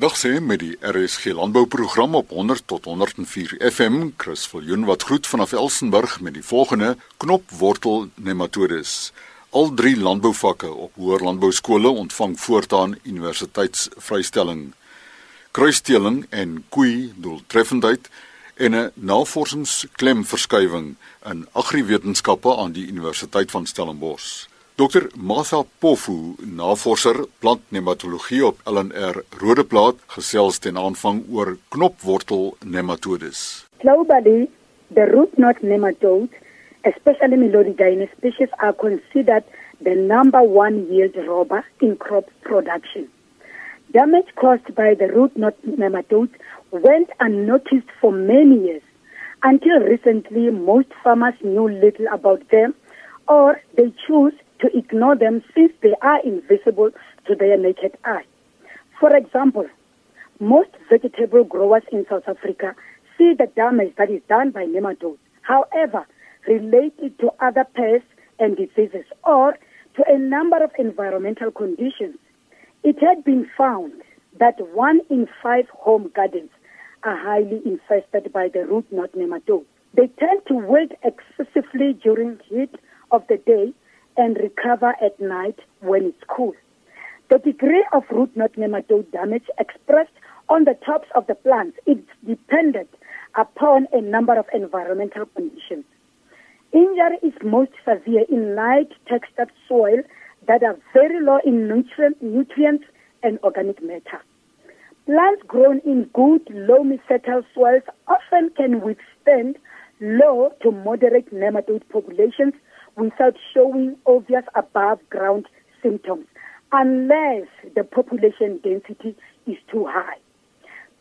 Dag sê met die RSG landbouprogram op 100 tot 104 FM Chris Viljoen wat groet vanaf Elsenburg met die volgende knopwortel nematodes. Al drie landbouvakke op hoër landbouskole ontvang voortaan universiteitsvrystelling. Kruisteling en koei doeltreffendheid en 'n navorsingsklemverskywing in agriwetenskappe aan die Universiteit van Stellenbosch. Dr. Martha Pofu, navorser plantnematologie op LNR Rodeplaat, gesels ten aanvang oor knopwortel nematodes. Globally, the root knot nematodes, especially Melodidyne species, are considered the number one yield robber in crop production. Damage caused by the root knot nematodes went unnoticed for many years. Until recently, most farmers knew little about them or they choose to ignore them since they are invisible to their naked eye. For example, most vegetable growers in South Africa see the damage that is done by nematodes. However, related to other pests and diseases or to a number of environmental conditions. It had been found that one in five home gardens are highly infested by the root knot nematode. They tend to wilt excessively during heat of the day and recover at night when it's cool. The degree of root knot nematode damage expressed on the tops of the plants is dependent upon a number of environmental conditions. Injury is most severe in light textured soil that are very low in nutrient, nutrients and organic matter. Plants grown in good loamy fertile soils often can withstand low to moderate nematode populations without showing obvious above ground symptoms unless the population density is too high.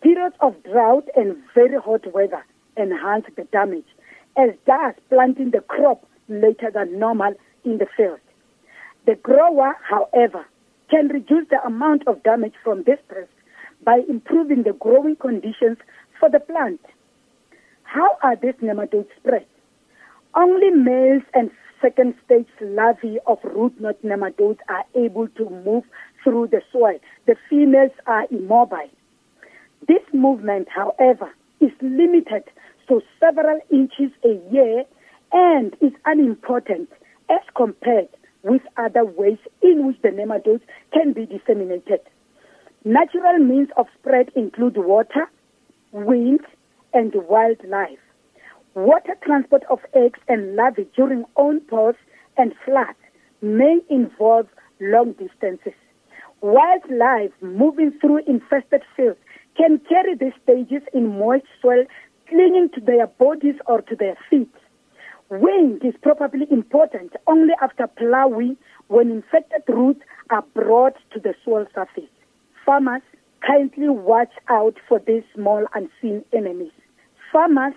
Periods of drought and very hot weather enhance the damage, as does planting the crop later than normal in the field. The grower, however, can reduce the amount of damage from this pest by improving the growing conditions for the plant. How are these nematodes spread? Only males and second stage larvae of root knot nematodes are able to move through the soil. The females are immobile. This movement, however, is limited to several inches a year and is unimportant as compared with other ways in which the nematodes can be disseminated. Natural means of spread include water, wind, and wildlife. Water transport of eggs and larvae during onpours and floods may involve long distances. Wildlife moving through infested fields can carry these stages in moist soil, clinging to their bodies or to their feet. Wind is probably important only after plowing when infected roots are brought to the soil surface. Farmers kindly watch out for these small unseen enemies. Farmers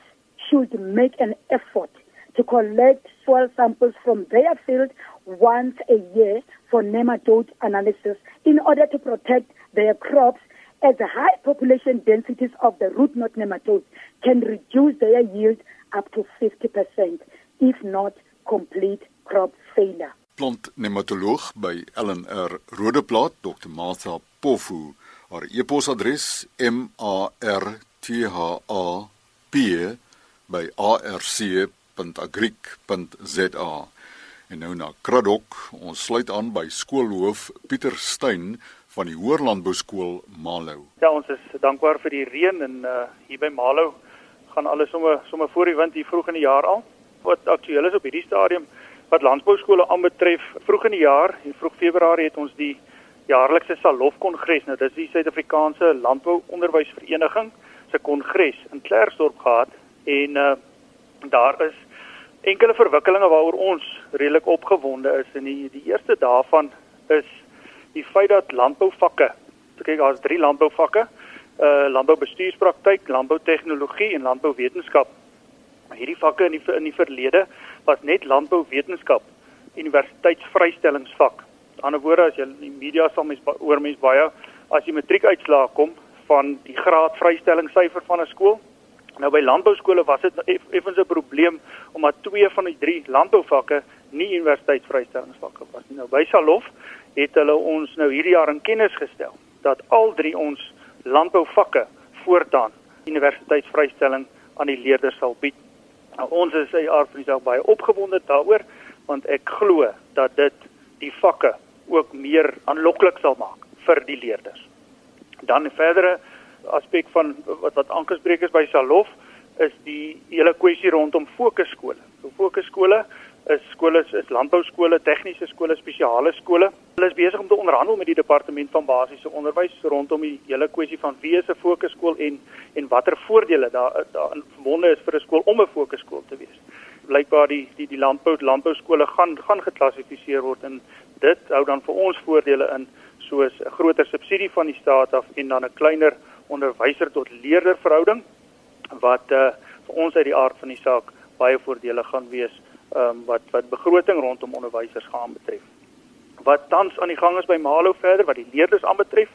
should make an effort to collect soil samples from their field once a year for nematode analysis in order to protect their crops as high population densities of the root knot nematodes can reduce their yield up to 50%, if not complete crop failure. Plant nematoloog by LNR Rodeplaat, Dr. Martha Pofu. Haar e-posadres m a r t h a p by arc.agric.za. En nou na Kraddock, ons sluit aan by skoolhoof Pieter Steyn van die Hoërlandbou skool Malo. Ja, ons is dankbaar vir die reën en uh hier by Malo gaan alles sommer sommer voor die wind hier vroeg in die jaar al. Wat aktueel is op hierdie stadium wat landbou skole aanbetref, vroeg in die jaar, in vroeg Februarie het ons die jaarlikse Salof Kongres, nou dis die Suid-Afrikaanse Landbou Onderwysvereniging se kongres in Klerksdorp gehad en uh, daar is enkele verwikkelinge waaroor ons redelik opgewonde is en die die eerste daarvan is die feit dat landbouvakke so kyk daar's drie landbouvakke uh landboubestuurspraktyk, landboutegnologie en landbouwetenskap. Hierdie vakke in die in die verlede was net landbouwetenskap universiteitsvrystellingsvak. Aan die ander woorde as jy in die media sal mens oor mens baie as jy matriekuitslae kom van die graad vrystellingssyfer van 'n skool Nou by landbouskole was dit effens 'n probleem omdat twee van die drie landbouvakke nie universiteitsvrystellingsvakke was nie. Nou by Salof het hulle ons nou hierdie jaar in kennis gestel dat al drie ons landbouvakke voortaan universiteitsvrystelling aan die leerders sal bied. Nou, ons is by aard van die saak baie opgewonde daaroor want ek glo dat dit die vakke ook meer aanloklik sal maak vir die leerders. Dan verdere aspek van wat wat aangespreek is by Salof is die hele kwessie rondom fokusskole. So fokusskole is skole is landbouskole, tegniese skole, spesiale skole. Hulle is besig om te onderhandel met die departement van basiese onderwys rondom die hele kwessie van wie is 'n fokusskool en en watter voordele daar daarin verbonde is vir 'n skool om 'n fokusskool te wees. Blykbaar die die die landbou landbouskole gaan gaan geklassifiseer word en dit hou dan vir ons voordele in soos 'n groter subsidie van die staat af en dan 'n kleiner onderwyser tot leerder verhouding wat uh, vir ons uit die aard van die saak baie voordele gaan wees um, wat wat begroting rondom onderwysers gaan betref. Wat tans aan die gang is by Malo verder wat die leerders aanbetref,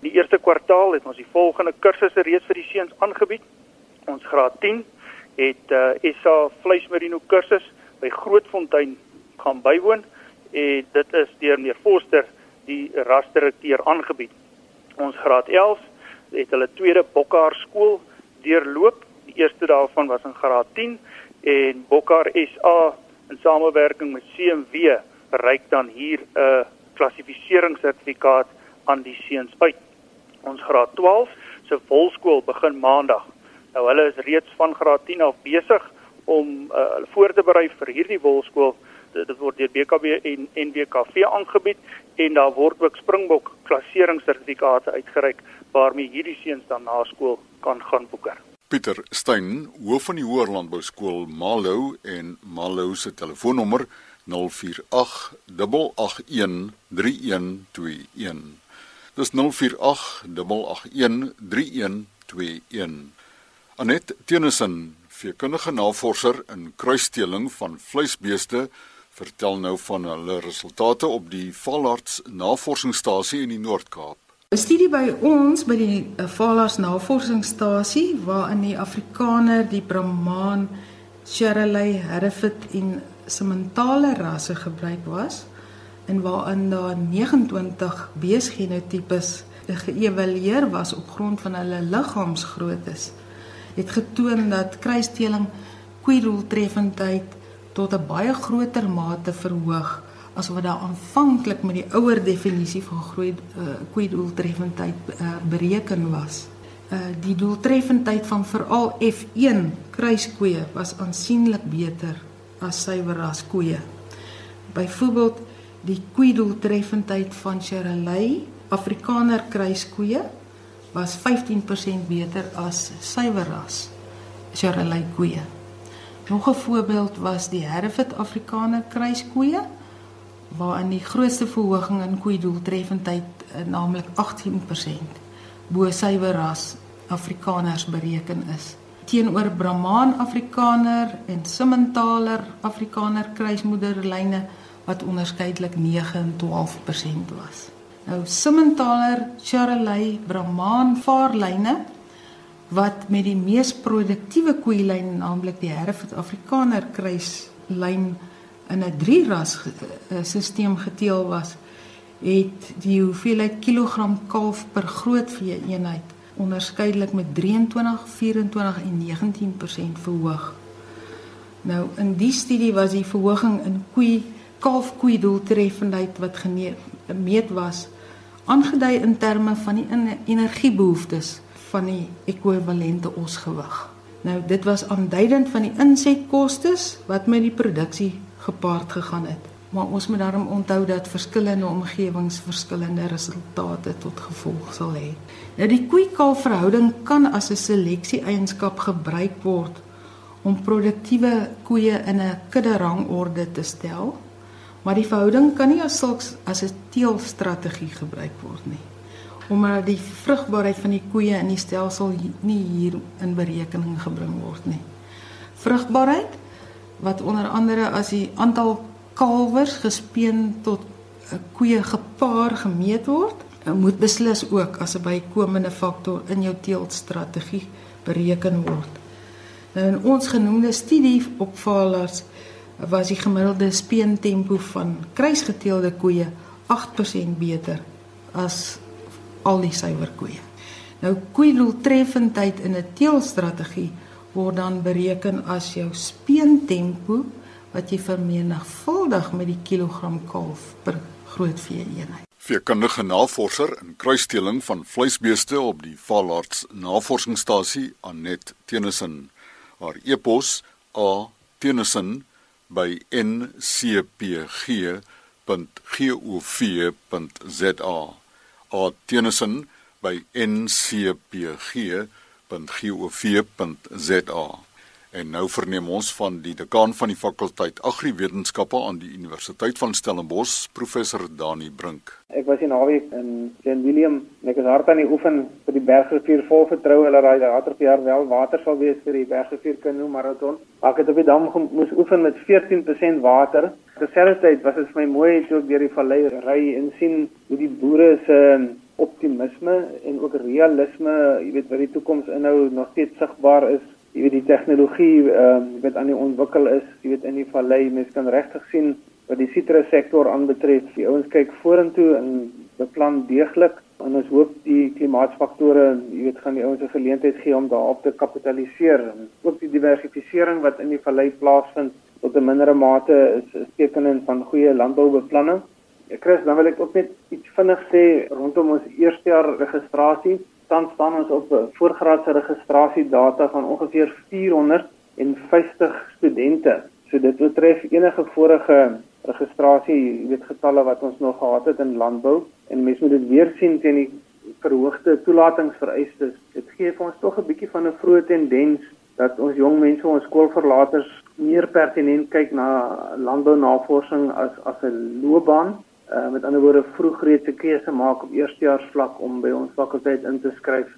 die eerste kwartaal het ons die volgende kursusse reeds vir die seuns aangebied. Ons graad 10 het uh, SA vleismerino kursus by Grootfontein gaan bywoon en dit is deur meneer Forster die rasdirekteur aangebied. Ons graad 11 het hulle tweede Bokkar skool deurloop. Die eerste daarvan was in graad 10 en Bokkar SA in samewerking met CMW bereik dan hier 'n klassifiseringssertifikaat aan die seuns uit. Ons graad 12 se volskool begin maandag. Nou hulle is reeds van graad 10 af besig om uh, voor te berei vir hierdie volskool. Dit, dit word deur BKB en NWKV aangebied en daar word ook Springbok klasseringssertifikate uitgereik waarmee hierdie seuns dan na skool kan gaan boeker. Pieter Steyn, hoof van die Hoër Landbou Skool Malou en Malou se telefoonnommer 048 881 3121. Dis 048 881 3121. Anet Tennyson, veekundige navorser in kruisstelling van vleisbeeste, vertel nou van hulle resultate op die Valarts Navorsingsstasie in die Noord-Kaap. 'n Studie by ons by die Valas eh, Navorsingsstasie waarin die Afrikaner, die Brahman, Shirley, Hereford en Simmentale rasse gebruik was en waarin daar 29 beesgenotipes geëvalueer was op grond van hulle liggaamsgroottes het getoon dat kruisdeling koeidoeltreffendheid tot 'n baie groter mate verhoog as wat daar aanvanklik met die ouer definisie van groei uh, koei doeltreffendheid uh, bereken was. Uh, die doeltreffendheid van veral F1 kruiskoeie was aansienlik beter as suiwerras koeie. Byvoorbeeld die koei doeltreffendheid van Charolais Afrikaner kruiskoeie was 15% beter as suiwerras Charolais koeie. Nog 'n voorbeeld was die Hereford Afrikaner kruiskoeie waarin die grootste verhoging in koei doeltreffendheid uh, naamlik 18% bo suiwer ras Afrikaners bereken is. Teenoor Brahman Afrikaner en Simmentaler Afrikaner kruismoederlyne wat onderskeidelik 9 en 12% was. Nou Simmentaler, Charolais, Brahman vaarlyne wat met die mees produktiewe koeilyn naamlik die Hereford Afrikaner kruislyn in 'n drie ras stelsel geteel was, het die hoeveelheid kilogram kalf per groot vee eenheid onderskeidelik met 23, 24 en 19% verhoog. Nou in die studie was die verhoging in koei kalf koei doeltreffendheid wat gemeet was aangedui in terme van die energiebehoeftes van die ekwivalente osgewig. Nou dit was aanduidend van die insetkoste wat met die produksie gepaard gegaan het. Maar ons moet daarom onthou dat verskillende omgewings verskillende resultate tot gevolg sal hê. Nou die koei-kalf verhouding kan as 'n seleksie eienskap gebruik word om produktiewe koeie in 'n kudde rangorde te stel. Maar die verhouding kan nie as sulks as 'n teelstrategie gebruik word nie. Omdat die vrugbaarheid van die koeie in die stelsel nie hier in berekening gebring word nie. Vrugbaarheid wat onder andere as die aantal kalwers gespeen tot 'n koeie gepaar gemeet word, moet beslis ook as 'n bykomende faktor in jou teeltstrategie bereken word. Nou in ons genoemde studie op valers was die gemiddelde speentempo van kruisgeteelde koeie 8% beter as al die suiwer koeie. Nou koeidoeltreffendheid in 'n teelstrategie word dan bereken as jou speentempo wat jy vermenigvuldig met die kilogram kalf per groot vee eenheid. Veekundige navorser in kruisteling van vleisbeeste op die Valarts Navorsingsstasie Anet Tennyson. Haar e-pos a tennyson@ncpg www.gov.za @ncpg.gov.za En nou verneem ons van die dekaan van die fakulteit Agriwetenskappe aan die Universiteit van Stellenbosch, professor Dani Brink. Ek was in naweek in St William en ek is hard aan die oefen vir die Bergrivier vol vertroue hulle raai later per jaar wel water sal wees vir die Bergrivier kanoe marathon. Ek het op die dam moes oefen met 14% water. Terselfdertyd was dit vir my mooi toe ek deur die vallei ry en sien hoe die boere se optimisme en ook realisme, jy weet wat die toekoms inhou, nog steeds sigbaar is jy weet die tegnologie ehm uh, wat aan die ontwikkel is, jy weet in die vallei, mens kan regtig sien wat die sitrus sektor aanbetref. Die ouens kyk vorentoe en beplan deeglik en ons hoop die klimaatsfaktore, jy weet, gaan die ouens 'n geleentheid gee om daarop te kapitaliseer. Ook die diversifisering wat in die vallei plaasvind tot 'n mindere mate is 'n teken van goeie landboubeplanning. Chris, dan wil ek ook net iets vinnig sê rondom ons eerste jaar registrasie tans staan ons op 'n voorgraadse registrasiedata van ongeveer 450 studente. So dit betref enige vorige registrasie, jy weet getalle wat ons nog gehad het in landbou en mense moet dit weer sien teen die verhoogde toelatingsvereistes. Dit gee vir ons tog 'n bietjie van 'n vroeë tendens dat ons jong mense, ons skoolverlaters meer pertinent kyk na landbounavorsing as as 'n loopbaan uh, met ander woorde vroeg reeds 'n keuse maak op eerstejaarsvlak om by ons fakulteit in te skryf.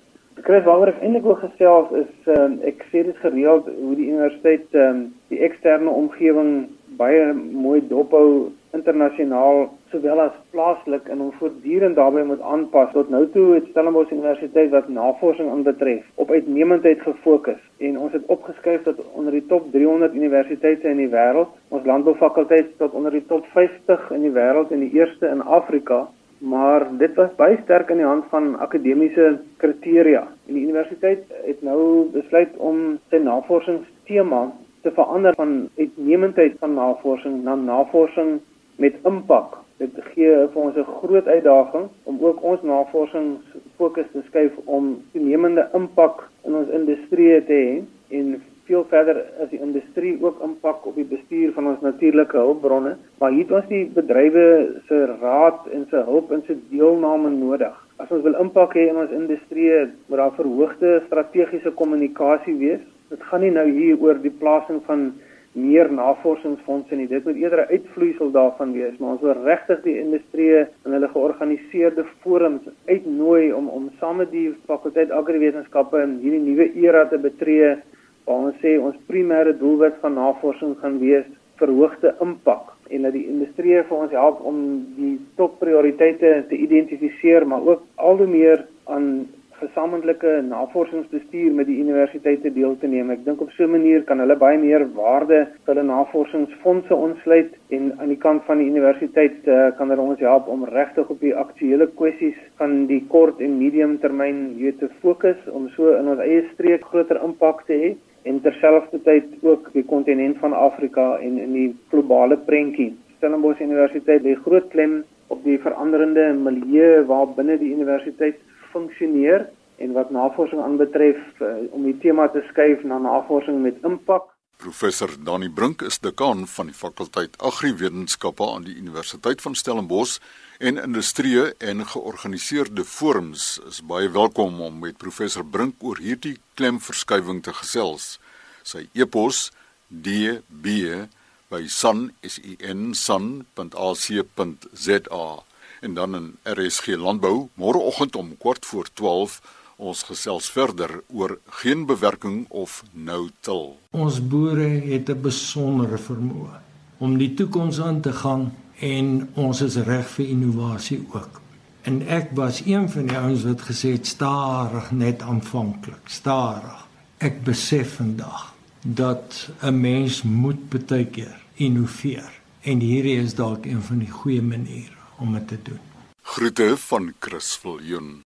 Chris, waaroor ek eintlik wil gesels is uh, ek sê dit gereeld hoe die universiteit um, die eksterne omgewing baie mooi dophou internasionaal sowel as plaaslik en om voortdurend daarbey moet aanpas. Tot nou toe het Stellenbosch Universiteit wat navorsing aanbetref op uitnemendheid gefokus en ons het opgeskuif tot onder die top 300 universiteite in die wêreld. Ons landboufakulteit tot onder die top 50 in die wêreld en die eerste in Afrika. Maar dit was baie sterk in die hand van akademiese kriteria. En die universiteit het nou besluit om sy navorsingstema te verander van uitnemendheid van navorsing na navorsing met impak. Dit gee vir ons 'n groot uitdaging om ook ons navorsingsfokus te skuif om toenemende impak in ons industrie te hê en veel verder as die industrie ook impak op die bestuur van ons natuurlike hulpbronne, maar hier het ons die bedrywe se raad en se hulp en se deelname nodig. As ons wil impak hê in ons industrie, moet daar verhoogde strategiese kommunikasie wees. Dit gaan nie nou hier oor die plasing van meer navorsingsfondse nie. Dit moet eerder 'n uitvloeisel daarvan wees, maar ons wil regtig die industrie en hulle georganiseerde forums uitnooi om om saam met die fakulteit agriwetenskappe in hierdie nuwe era te betree waar ons sê ons primêre doelwit van navorsing gaan wees verhoogde impak en dat die industrie vir ons help om die topprioriteite te identifiseer, maar ook al hoe meer aan gesamentlike navorsingsbestuur met die universiteite deel te neem. Ek dink op so 'n manier kan hulle baie meer waarde vir hulle navorsingsfondse ontsluit en aan die kant van die universiteit uh, kan hulle ons help om regtig op die aktuelle kwessies van die kort en medium termyn weet te fokus om so in ons eie streek groter impak te hê en terselfdertyd ook die kontinent van Afrika en in die globale prentjie. Stellenbosch Universiteit lê groot klem op die veranderende milieu waarbinne die universiteit funksioneer en wat navorsing aanbetref uh, om die tema te skuif na navorsing met impak. Professor Dani Brink is dekaan van die fakulteit Agriwetenskappe aan die Universiteit van Stellenbosch en industrie en georganiseerde forums is baie welkom om met professor Brink oor hierdie klemverskywing te gesels. Sy e-pos db@san.ac.za en dan in RSG Landbou môreoggend om kwart voor 12 ons gesels verder oor geen bewerking of nou-till. Ons boere het 'n besondere vermoë om die toekoms aan te gaan en ons is reg vir innovasie ook. En ek was een van die ouens wat gesê het stadig net aanvanklik, stadig. Ek besef vandag dat 'n mens moet baie keer innoveer en hierdie is dalk een van die goeie maniere om dit te doen. Groete van Chris Viljoen.